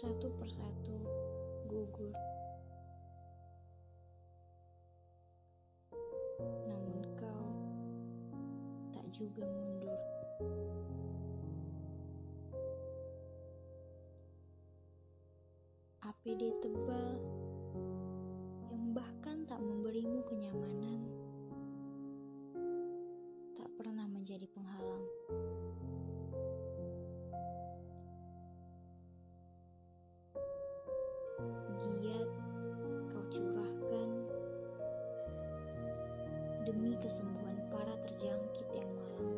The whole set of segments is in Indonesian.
satu persatu gugur. Namun kau tak juga mundur. APD tebal yang bahkan tak memberimu kenyamanan tak pernah menjadi penghalang. Demi kesembuhan para terjangkit yang malang.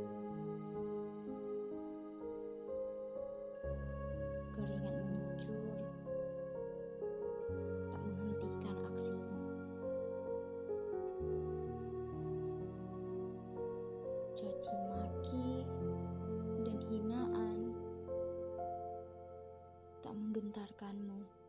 Keringat mengucur, tak menghentikan aksimu. Caci maki dan hinaan tak menggentarkanmu.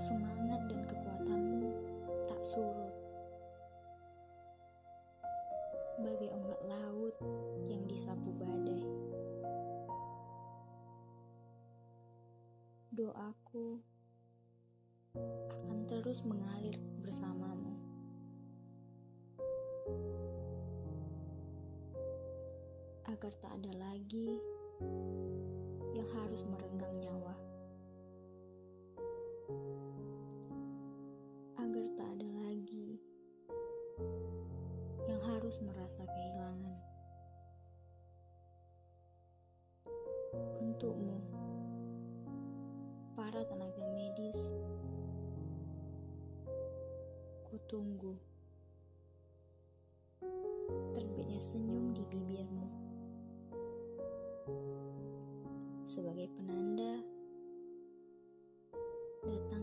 Semangat dan kekuatanmu tak surut. Bagai ombak laut yang disapu badai. Doaku akan terus mengalir bersamamu. Agar tak ada lagi yang harus merenggang terus merasa kehilangan. Untukmu, para tenaga medis, kutunggu terbitnya senyum di bibirmu sebagai penanda datang.